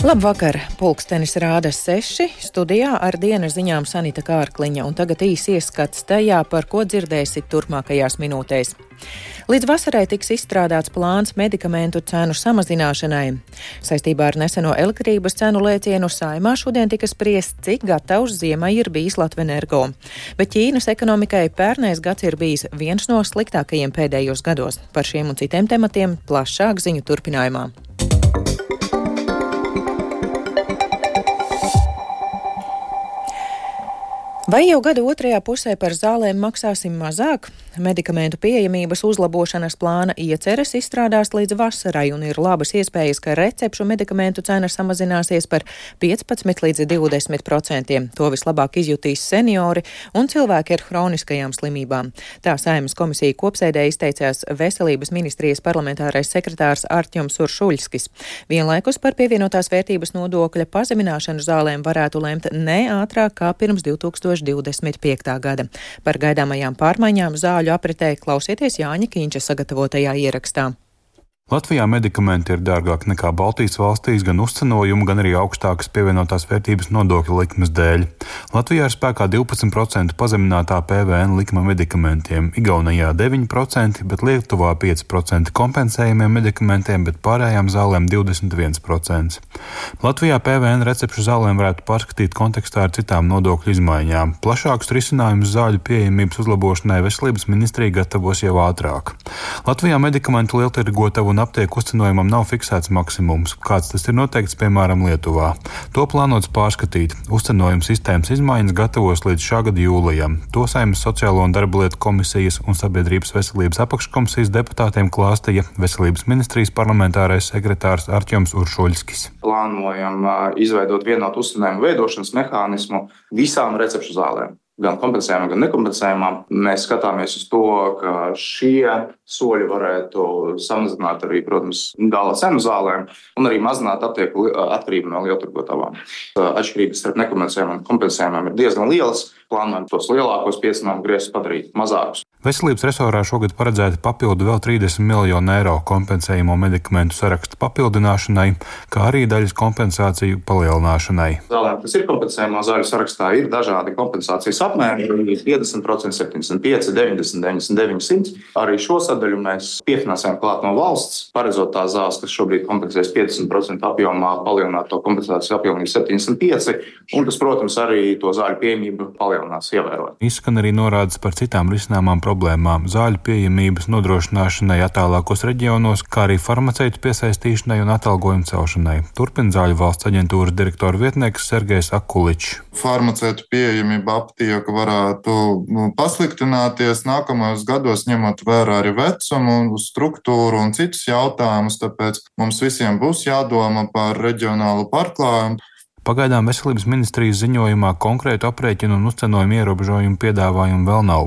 Labvakar! Pulkstenis rāda seši, studijā ar dienas ziņām Sanita Kārkliņa, un tagad īsi ieskats tajā, par ko dzirdēsit turpmākajās minūtēs. Līdz vasarai tiks izstrādāts plāns medikamentu cenu samazināšanai. Saistībā ar neseno elektrības cenu lēcienu saimā šodien tika spriest, cik gatavs ziemai ir bijis Latvenergo. Bet Ķīnas ekonomikai pērnais gads ir bijis viens no sliktākajiem pēdējos gados. Par šiem un citiem tematiem plašāk ziņu turpinājumā. Vai jau gada otrajā pusē par zālēm maksāsim mazāk? Medikamentu pieejamības uzlabošanas plāna ieceres izstrādās līdz vasarai un ir labas iespējas, ka recepšu medikamentu cena samazināsies par 15 līdz 20 procentiem. To vislabāk izjutīs seniori un cilvēki ar hroniskajām slimībām. Tā saimas komisija kopsēdē izteicās Veselības ministrijas parlamentārais sekretārs Artjoms Uršuļskis. Vienlaikus par pievienotās vērtības nodokļa pazemināšanu zālēm varētu lemt ne ātrāk kā pirms 2000. 2025. gada. Par gaidāmajām pārmaiņām zāļu apritē klausieties Jāņa Kīņša sagatavotajā ierakstā. Latvijā medikamenti ir dārgāki nekā Baltijas valstīs gan uzcenojumu, gan arī augstākas pievienotās vērtības nodokļu likmes dēļ. Latvijā ir spēkā 12% pazeminātā PVN likme medikamentiem, Igaunijā 9%, bet Lietuvā 5% kompensējumiem medikamentiem, bet pārējām zālēm 21%. Latvijā PVN recepšu zālēm varētu pārskatīt kontekstā ar citām nodokļu izmaiņām. Plašākus risinājumus zāļu pieejamības uzlabošanai veselības ministrija gatavos jau ātrāk. Latvijā medikamentu lieltirgotavu un un aptieku uzcenojumam nav fiksēts maksimums, kāds tas ir noteikts piemēram Lietuvā. To plānots pārskatīt. Uzcenojuma sistēmas izmaiņas gatavos līdz šā gada jūlijam. To saimnes sociālo un darba lietu komisijas un sabiedrības veselības apakškomisijas deputātiem klāstīja Veselības ministrijas parlamentārais sekretārs Arķoms Uršuļskis. Plānojam izveidot vienotu uzcenējumu veidošanas mehānismu visām recepšu zālēm gan kompensējumam, gan nekompensējumam. Mēs skatāmies uz to, ka šie soļi varētu samazināt arī, protams, gala cenu zālēm un arī mazināt aptieku atkarību no lielturgotavām. Atšķirības starp nekompensējumam un kompensējumam ir diezgan lielas. Plānojam tos lielākos piesinājumu griezus padarīt mazākus. Veselības resorā šogad paredzēti papildu vēl 30 miljonu eiro kompensējumu medikamentu sarakstu papildināšanai, kā arī daļas kompensāciju palielināšanai. Zālēm, kas ir kompensējumā zāļu sarakstā, ir dažādi kompensācijas apmēri - 50%, 75, 90, 99, 100. Arī šo sadaļu mēs piefinansējam klāt no valsts, paredzot tās zāles, kas šobrīd kompensēs 50% apjomā, palielināt to kompensāciju apjomu līdz 75, un tas, protams, arī to zāļu pieejamību palielinās ievērojami. Izskan arī norādes par citām risināmām problēmām - zāļu pieejamības nodrošināšanai attālākos reģionos, kā arī farmaceitu piesaistīšanai un atalgojumu celšanai. Turpina zāļu valsts aģentūras direktora vietnieks Sergejs Akuličs. Farmaceitu pieejamība aptieka varētu nu, pasliktināties nākamajos gados, ņemot vērā arī vecumu, struktūru un citus jautājumus. Tāpēc mums visiem būs jādomā par reģionālu pārklājumu. Pagaidām veselības ministrijas ziņojumā konkrētu aprēķinu un uzcenojumu ierobežojumu piedāvājumu vēl nav.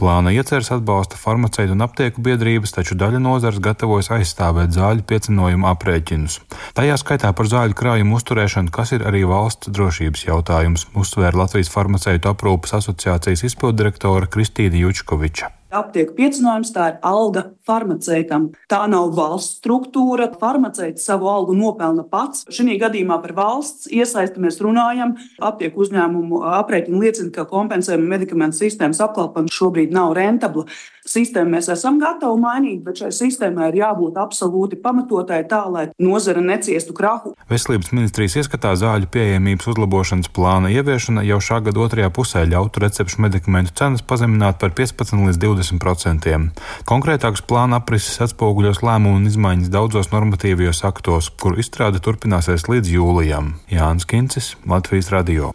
Plāna ieceres atbalsta farmaceitu un aptieku biedrības, taču daļa nozars gatavojas aizstāvēt zāļu piecinojumu aprēķinus. Tajā skaitā par zāļu krājumu uzturēšanu, kas ir arī valsts drošības jautājums, uzsvēra Latvijas farmaceitu aprūpas asociācijas izpildirektore Kristīna Jučkoviča. Aptieku piecinājums tā ir alga farmaceitam. Tā nav valsts struktūra. Farmaceits savu algu nopelna pats. Šī gadījumā par valsts iesaisti mēs runājam. Aptieku uzņēmumu aprēķini liecina, ka kompensējuma medikamentu sistēmas apkalpojums šobrīd nav rentabla. Sistēmu mēs esam gatavi mainīt, bet šai sistēmai ir jābūt absolūti pamatotai tā, lai nozara neciestu krahu. Veselības ministrijas ieskatā zāļu pieejamības uzlabošanas plāna ieviešana jau šā gada otrajā pusē ļautu recepšu medikamentu cenas pazemināt par 15 līdz 20 procentiem. Konkrētāks plāna aprises atspoguļos lēmumu un izmaiņas daudzos normatīvajos aktos, kuru izstrāde turpināsies līdz jūlijam. Jānis Kincis, Latvijas Radio.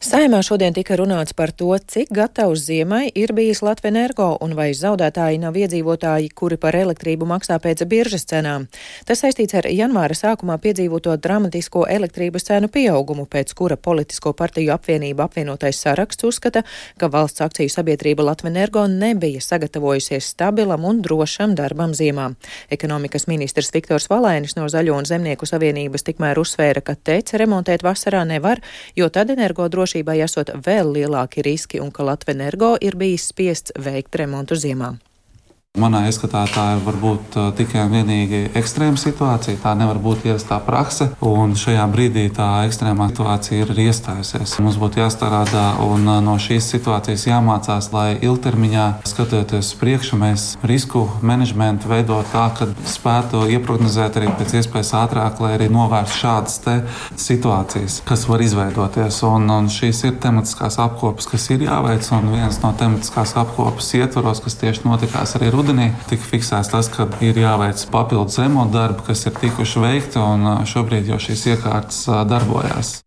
Saimā šodien tika runāts par to, cik gatavs ziemai ir bijis Latvenergo un vai zaudētāji nav iedzīvotāji, kuri par elektrību maksā pēc biržas cenām. Tas saistīts ar janvāra sākumā piedzīvoto dramatisko elektrības cenu pieaugumu, pēc kura politisko partiju apvienība apvienotais saraksts uzskata, ka valsts akciju sabiedrība Latvenergo nebija sagatavojusies stabilam un drošam darbam ziemā. Ekonomikas ministrs Viktors Valēnis no Zaļo un Zemnieku savienības tikmēr uzsvēra, ka teica remontēt vasarā nevar, jo tad energo droši drošībai esot vēl lielāki riski un ka Latvenergo ir bijis spiests veikt remontu ziemā. Manā ieskatā tā ir varbūt tikai un vienīgi ekstrēma situācija. Tā nevar būt ierastā prakse, un šajā brīdī tā ekstrēmā situācija ir iestājusies. Mums būtu jāstrādā un no šīs situācijas jāmācās, lai ilgtermiņā skatoties uz priekšu, mēs risku menedžmentu veidot tā, ka spētu ieprognozēt arī pēc iespējas ātrāk, lai arī novērstu šādas situācijas, kas var izveidoties. Un, un šīs ir tematiskās apkopes, kas ir jāveic, un viens no tematiskās apkopes ietvaros, kas tieši notikās arī rudenī tika fiksēts tas, ka ir jāveic papildus remonta darbi, kas ir tikuši veikti, un šobrīd jau šīs iekārtas darbojas.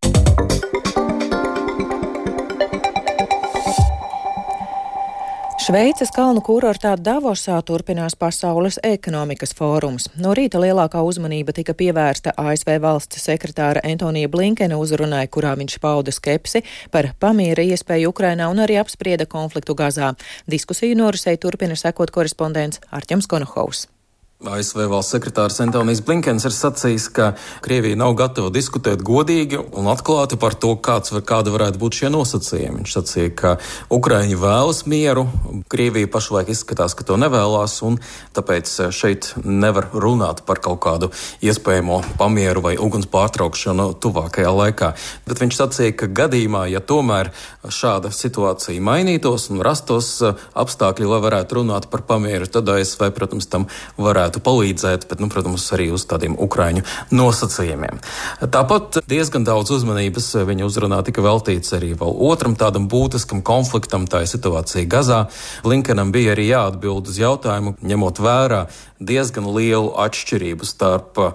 Šveices kalnu kurortā Davosā turpinās Pasaules ekonomikas fórums. No rīta lielākā uzmanība tika pievērsta ASV valsts sekretāra Antonija Blinkena uzrunai, kurā viņš pauda skepsi par pamiera iespēju Ukrainā un arī apsprieda konfliktu Gazā. Diskusiju norisei turpina sekot korespondents Arķems Konohovs. ASV valsts sekretārs Antonijs Blinkens ir sacījis, ka Krievija nav gatava diskutēt godīgi un atklāti par to, kāds, kāda varētu būt šie nosacījumi. Viņš sacīja, ka Ukraiņi vēlas mieru, Krievija pašlaik izskatās, ka to nevēlas, un tāpēc šeit nevar runāt par kaut kādu iespējamo pamieru vai uguns pārtraukšanu tuvākajā laikā. Bet viņš sacīja, ka gadījumā, ja tomēr šāda situācija mainītos un rastos apstākļi, lai varētu runāt par pamieru, tad ASV, protams, tam varētu varētu palīdzēt, bet, nu, protams, arī uz tādiem ukraiņu nosacījumiem. Tāpat diezgan daudz uzmanības viņa uzrunā tika veltīts arī vēl otram tādam būtiskam konfliktam, tā ir situācija Gazā. Blinkenam bija arī jāatbild uz jautājumu, ņemot vērā diezgan lielu atšķirību starp uh,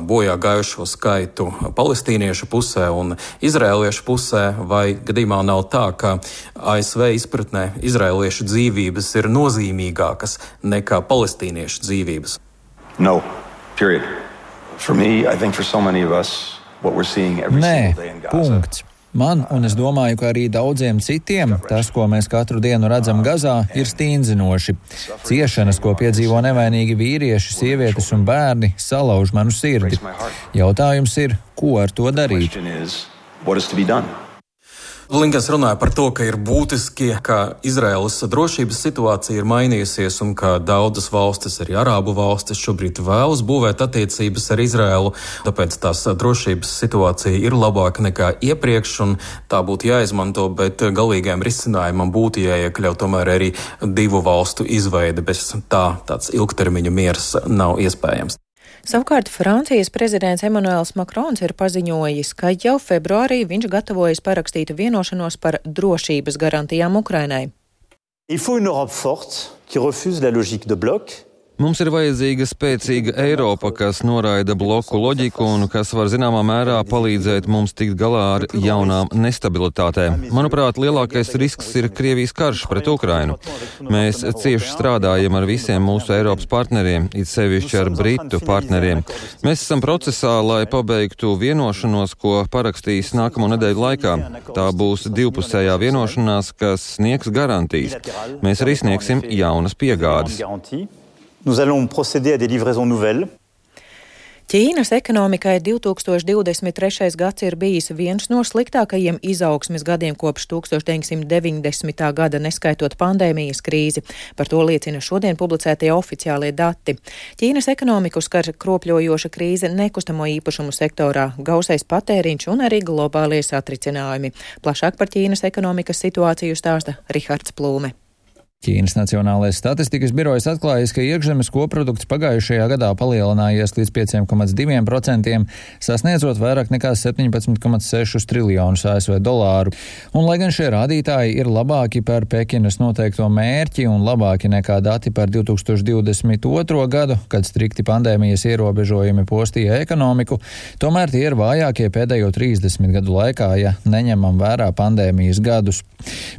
bojā gājušo skaitu palestīniešu pusē un izrēliešu pusē, vai gadījumā nav tā, ka ASV izpratnē izrēliešu dzīvības ir nozīmīgākas nekā palestīniešu dzīvības. No, period. For me, I think for so many of us, what we're seeing every Nē, single day in Gaza. Punkts. Man, un es domāju, ka arī daudziem citiem, tas, ko mēs katru dienu redzam Gazā, ir stīnzinoši. Ciešanas, ko piedzīvo nevainīgi vīrieši, sievietes un bērni, salauž manu sirdi. Jautājums ir, ko ar to darīt? Linkens runāja par to, ka ir būtiski, ka Izraēlas drošības situācija ir mainījusies un ka daudzas valstis, arī Arābu valstis, šobrīd vēlas būvēt attiecības ar Izraēlu. Tāpēc tās drošības situācija ir labāka nekā iepriekš, un tā būtu jāizmanto, bet galīgajam risinājumam būtu jāiekļaut tomēr arī divu valstu izveide. Bez tā tāds ilgtermiņa miers nav iespējams. Savukārt Francijas prezidents Emmanuels Makrons ir paziņojis, ka jau februārī viņš gatavojas parakstīt vienošanos par drošības garantijām Ukrainai. Il faut une Europe forte qui refuse la logique de bloc Mums ir vajadzīga spēcīga Eiropa, kas noraida bloku loģiku un kas var zināmā mērā palīdzēt mums tikt galā ar jaunām nestabilitātēm. Manuprāt, lielākais risks ir Krievijas karš pret Ukrainu. Mēs cieši strādājam ar visiem mūsu Eiropas partneriem, it sevišķi ar Britu partneriem. Mēs esam procesā, lai pabeigtu vienošanos, ko parakstīs nākamo nedēļu laikā. Tā būs divpusējā vienošanās, kas sniegs garantijas. Mēs arī sniegsim jaunas piegādes. Nous allons procéder à des livraisons nouvelles. Ķīnas ekonomikai 2023. gads ir bijis viens no sliktākajiem izaugsmes gadiem kopš 1990. gada, neskaitot pandēmijas krīzi. Par to liecina šodien publicētie oficiālie dati. Ķīnas ekonomiku skar kropļojoša krīze nekustamo īpašumu sektorā, gausais patēriņš un arī globālie satricinājumi. Plašāk par Ķīnas ekonomikas situāciju stāsta Rihards Plūme. Ķīnas Nacionālais statistikas birojs atklājis, ka iekšzemes koprodukts pagājušajā gadā palielinājies līdz 5,2%, sasniedzot vairāk nekā 17,6 triljonus ASV dolāru. Un, lai gan šie rādītāji ir labāki par Pekinas noteikto mērķi un labāki nekā dati par 2022. gadu, kad strikti pandēmijas ierobežojumi postīja ekonomiku, tomēr tie ir vājākie pēdējo 30 gadu laikā, ja neņemam vērā pandēmijas gadus.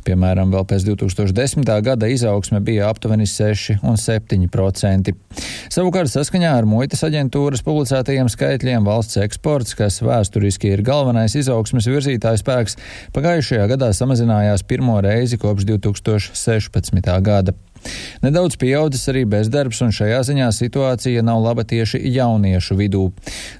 Piemēram, vēl pēc 2010. gada izaugsme bija aptuveni 6 un 7 procenti. Savukārt, saskaņā ar muitas aģentūras publicētajiem skaitļiem, valsts eksports, kas vēsturiski ir galvenais izaugsmes virzītājs spēks, pagājušajā gadā samazinājās pirmo reizi kopš 2016. gada. Nedaudz pieaudzis arī bezdarbs, un šajā ziņā situācija nav laba tieši jauniešu vidū.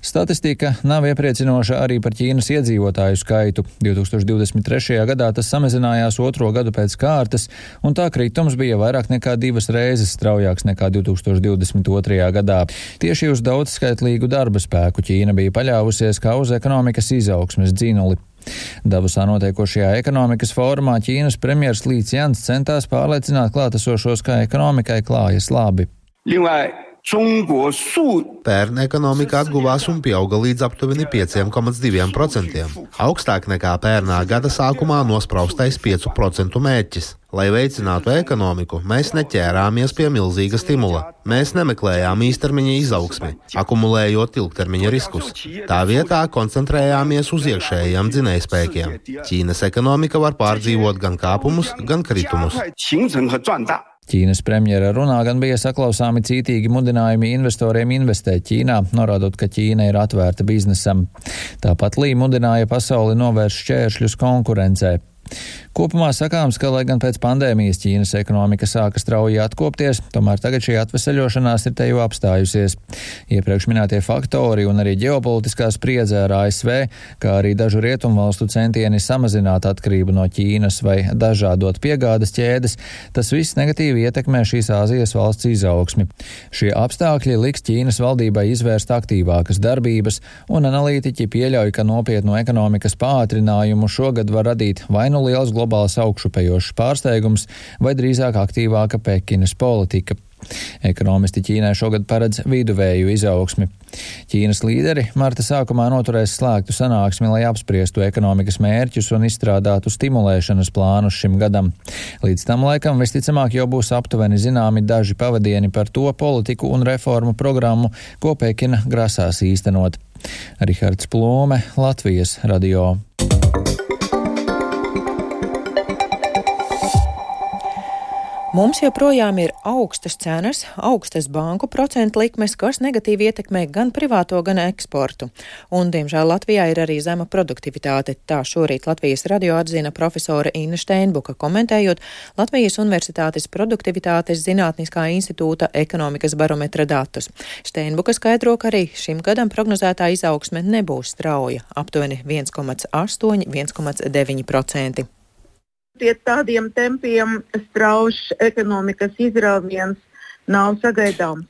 Statistika nav iepriecinoša arī par Ķīnas iedzīvotāju skaitu. 2023. gadā tas samazinājās otro gadu pēc kārtas, un tā kritums bija vairāk nekā divas reizes straujāks nekā 2022. gadā. Tieši uz daudzskaitlīgu darba spēku Ķīna bija paļāvusies kā uz ekonomikas izaugsmes dzinuli. Davusā notiekošajā ekonomikas fórumā Ķīnas premjers Līts Jans centās pārliecināt klātesošos, ka ekonomikai klājas labi. Pērn ekonomika atguvās un pieauga līdz aptuveni 5,2%, augstāk nekā pērnā gada sākumā nospraustais 5% mērķis. Lai veicinātu ekonomiku, mēs neķērāmies pie milzīga stimula. Mēs nemeklējām īstermiņa izaugsmi, akumulējot ilgtermiņa riskus. Tā vietā koncentrējāmies uz iekšējiem dzinējspēkiem. Ķīnas ekonomika var pārdzīvot gan kāpumus, gan kritumus. Ķīnas premjera runā gan bija saklausāmi cītīgi mudinājumi investoriem investēt Ķīnā, norādot, ka Ķīna ir atvērta biznesam. Tāpat Lī mudināja pasauli novērst šķēršļus konkurencē. Kopumā sakāms, ka, lai gan pēc pandēmijas Ķīnas ekonomika sāka strauji atkopties, tomēr tagad šī atveseļošanās ir te jau apstājusies. Iepriekš minētie faktori un arī ģeopolitiskā spriedze ar ASV, kā arī dažu rietumvalstu centieni samazināt atkarību no Ķīnas vai dažādot piegādes ķēdes, tas viss negatīvi ietekmē šīs Āzijas valsts izaugsmi. Šie apstākļi liks Ķīnas valdībai izvērst aktīvākas darbības, un analītiķi pieļauj, ka nopietnu ekonomikas pātrinājumu šogad var radīt vai nu liels globāls globāls augšupejošs pārsteigums vai drīzāk aktīvāka Pekinas politika. Ekonomisti Ķīnai šogad paredz viduvēju izaugsmi. Ķīnas līderi marta sākumā noturēs slēgtu sanāksmi, lai apspriestu ekonomikas mērķus un izstrādātu stimulēšanas plānus šim gadam. Līdz tam laikam visticamāk jau būs aptuveni zināmi daži pavadieni par to politiku un reformu programmu, ko Pekina grasās īstenot. Rihards Plome, Latvijas radio. Mums joprojām ir augstas cenas, augstas banku procentu likmes, kas negatīvi ietekmē gan privāto, gan eksportu. Un, diemžēl, Latvijā ir arī zema produktivitāte. Tā šorīt Latvijas radio atzina profesora Inna Steinbuka, komentējot Latvijas Universitātes produktivitātes zinātniskā institūta ekonomikas barometra datus. Steinbuka skaidro, ka arī šim gadam prognozētā izaugsme nebūs strauja - aptuveni 1,8-1,9% pie tādiem tempiem straušs ekonomikas izrāviens nav sagaidāms.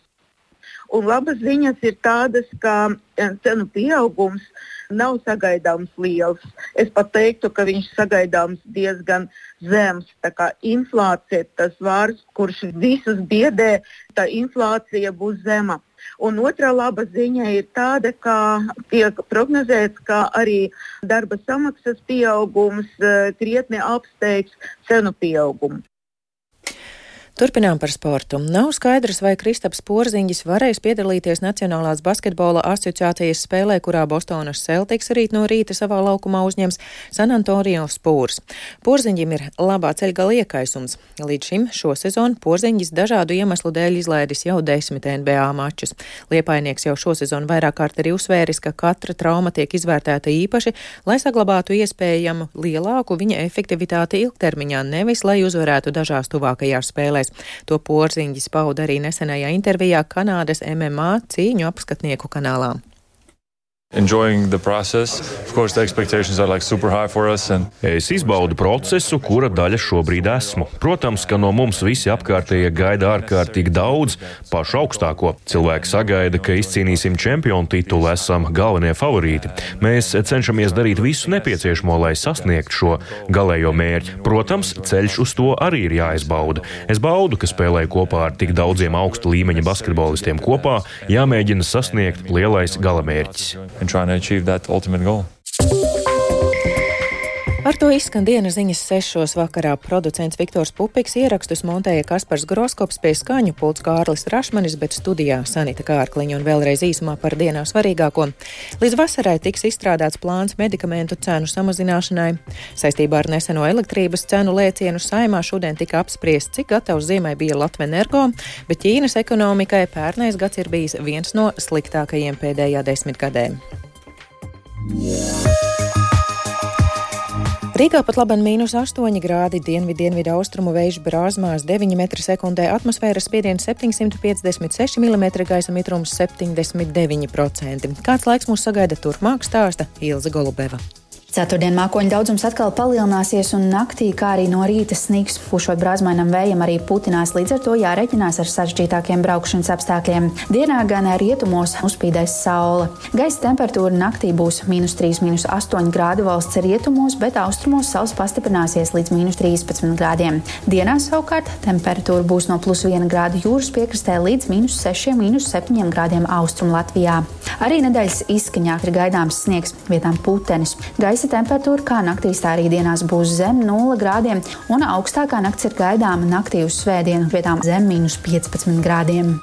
Un labas ziņas ir tādas, ka eh, cenu pieaugums nav sagaidāms liels. Es pat teiktu, ka viņš sagaidāms diezgan zems. Tā kā inflācija ir tas vārds, kurš visus biedē, tā inflācija būs zema. Un otrā laba ziņa ir tāda, ka tiek prognozēts, ka arī darba samaksas pieaugums eh, krietni apsteigs cenu pieaugumu. Turpinām par sportu. Nav skaidrs, vai Kristaps Porziņģis varēs piedalīties Nacionālās basketbola asociācijas spēlē, kurā Bostonas Celtics rīt no rīta savā laukumā uzņems San Antonio Spurs. Porziņģim ir labā ceļgala iekaisums. Līdz šim šo sezonu Porziņģis dažādu iemeslu dēļ izlaidis jau desmit NBA mačus. Liepainieks jau šo sezonu vairāk kārt arī uzsvēris, ka katra trauma tiek izvērtēta īpaši, lai saglabātu iespējamu lielāku viņa efektivitāti ilgtermiņā, nevis lai uzvarētu dažās tuvākajās spēlēs spēlēs. To porziņģis pauda arī nesenajā intervijā Kanādas MMA cīņu apskatnieku kanālā. Es izbaudu procesu, kura daļa šobrīd esmu. Protams, ka no mums visi apkārtējie gaida ārkārtīgi daudz, pašu augstāko. Cilvēki sagaida, ka izcīnīsim čempionu titulu, esam galvenie favorīti. Mēs cenšamies darīt visu nepieciešamo, lai sasniegtu šo galējo mērķi. Protams, ceļš uz to arī ir jāizbauda. Es baudu, ka spēlēju kopā ar tik daudziem augsta līmeņa basketbolistiem kopā, jāmēģina sasniegt lielais galamērķis and trying to achieve that ultimate goal. Ar to izskan dienas ziņas sešos vakarā. Producents Viktors Pupiks ierakstus montēja Kaspars Groskops pie skaņu pults Kārlis Rašmanis, bet studijā Sanita Kārkliņa un vēlreiz īsumā par dienā svarīgāko. Līdz vasarai tiks izstrādāts plāns medikamentu cenu samazināšanai. Saistībā ar neseno elektrības cenu lēcienu saimā šodien tika apspriests, cik gatavs ziemai bija Latvenergo, bet Ķīnas ekonomikai pērnais gads ir bijis viens no sliktākajiem pēdējā desmitgadē. Yeah. Rīgā pat labi mīnus 8 grādi, dienvidu, dienvidu austrumu vējš brāzmās 9 m2, atmosfēras spiediens 756 mm, gaisa mitrums 79%. Kāds laiks mūs sagaida turpmāk, stāsta Ilza Golubeva. Ceturtdien mākoņu daudzums atkal palielināsies, un naktī, kā arī no rīta sniks, pušot brāzmainam vējam, arī putinās. Līdz ar to jāreķinās ar sarežģītākiem braukšanas apstākļiem. Dienā gan rietumos uzspīdēs saule. Gaisa temperatūra naktī būs minus 3, minus 8 grādi valsts rietumos, bet austrumos saules pastiprināsies līdz minus 13 grādiem. Dienā savukārt temperatūra būs no plus 1 grāda jūras piekrastē līdz minus 6, minus 7 grādiem austrumu Latvijā. Arī nedēļas izskaņā ir gaidāms sniegs, vietām putenis. Gaisa Gaisa temperatūra kā naktīs, tā arī dienās būs zem 0 grādiem, un augstākā nakts ir gaidāma naktī uz svētdienu, vietām zem minus 15 grādiem.